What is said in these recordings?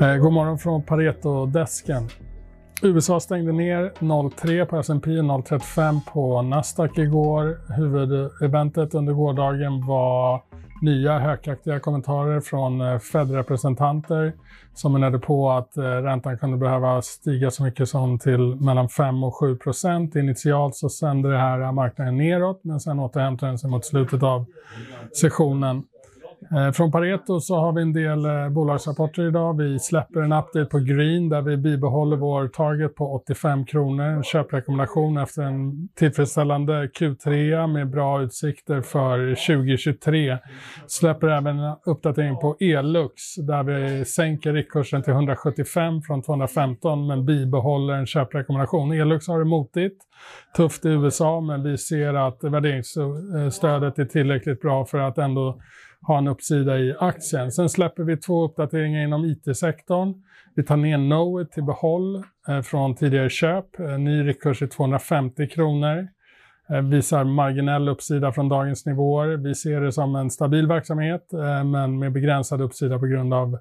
Eh, god morgon från Pareto-desken. USA stängde ner 0,3 på S&P 0,35 på Nasdaq igår. Huvudeventet under gårdagen var nya hökaktiga kommentarer från eh, Fed-representanter som menade på att eh, räntan kunde behöva stiga så mycket som till mellan 5 och 7 procent. Initialt så sände det här marknaden neråt men sen återhämtade den sig mot slutet av sessionen. Eh, från Pareto så har vi en del eh, bolagsrapporter idag. Vi släpper en update på Green där vi bibehåller vår target på 85 kronor. En köprekommendation efter en tillfredsställande Q3 med bra utsikter för 2023. Släpper även en uppdatering på Elux där vi sänker riktkursen till 175 från 215 men bibehåller en köprekommendation. Elux har det motigt, tufft i USA men vi ser att värderingsstödet är tillräckligt bra för att ändå ha en uppsida i aktien. Sen släpper vi två uppdateringar inom IT-sektorn. Vi tar ner Knowit till behåll eh, från tidigare köp. Eh, ny riktkurs är 250 kronor. Eh, visar marginell uppsida från dagens nivåer. Vi ser det som en stabil verksamhet eh, men med begränsad uppsida på grund av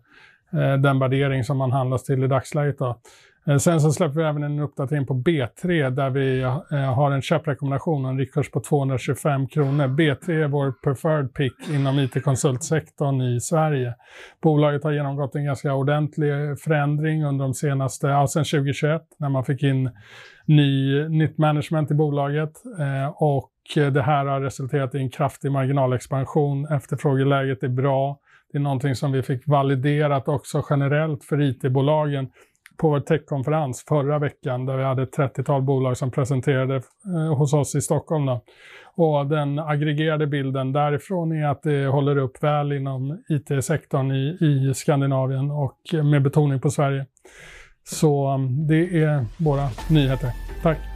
eh, den värdering som man handlas till i dagsläget. Då. Eh, sen så släpper vi även en uppdatering på B3 där vi eh, har en köprekommendation och en riktkurs på 225 kronor. B3 är vår preferred pick inom it-konsultsektorn i Sverige. Bolaget har genomgått en ganska ordentlig förändring under de senaste, ja, sedan 2021 när man fick in ny, nytt management i bolaget eh, och det här har resulterat i en kraftig marginalexpansion. Efterfrågeläget är bra. Det är någonting som vi fick validerat också generellt för it-bolagen på vår techkonferens förra veckan där vi hade ett 30-tal bolag som presenterade eh, hos oss i Stockholm. Då. Och den aggregerade bilden därifrån är att det håller upp väl inom IT-sektorn i, i Skandinavien och med betoning på Sverige. Så mm, det är våra nyheter. Tack!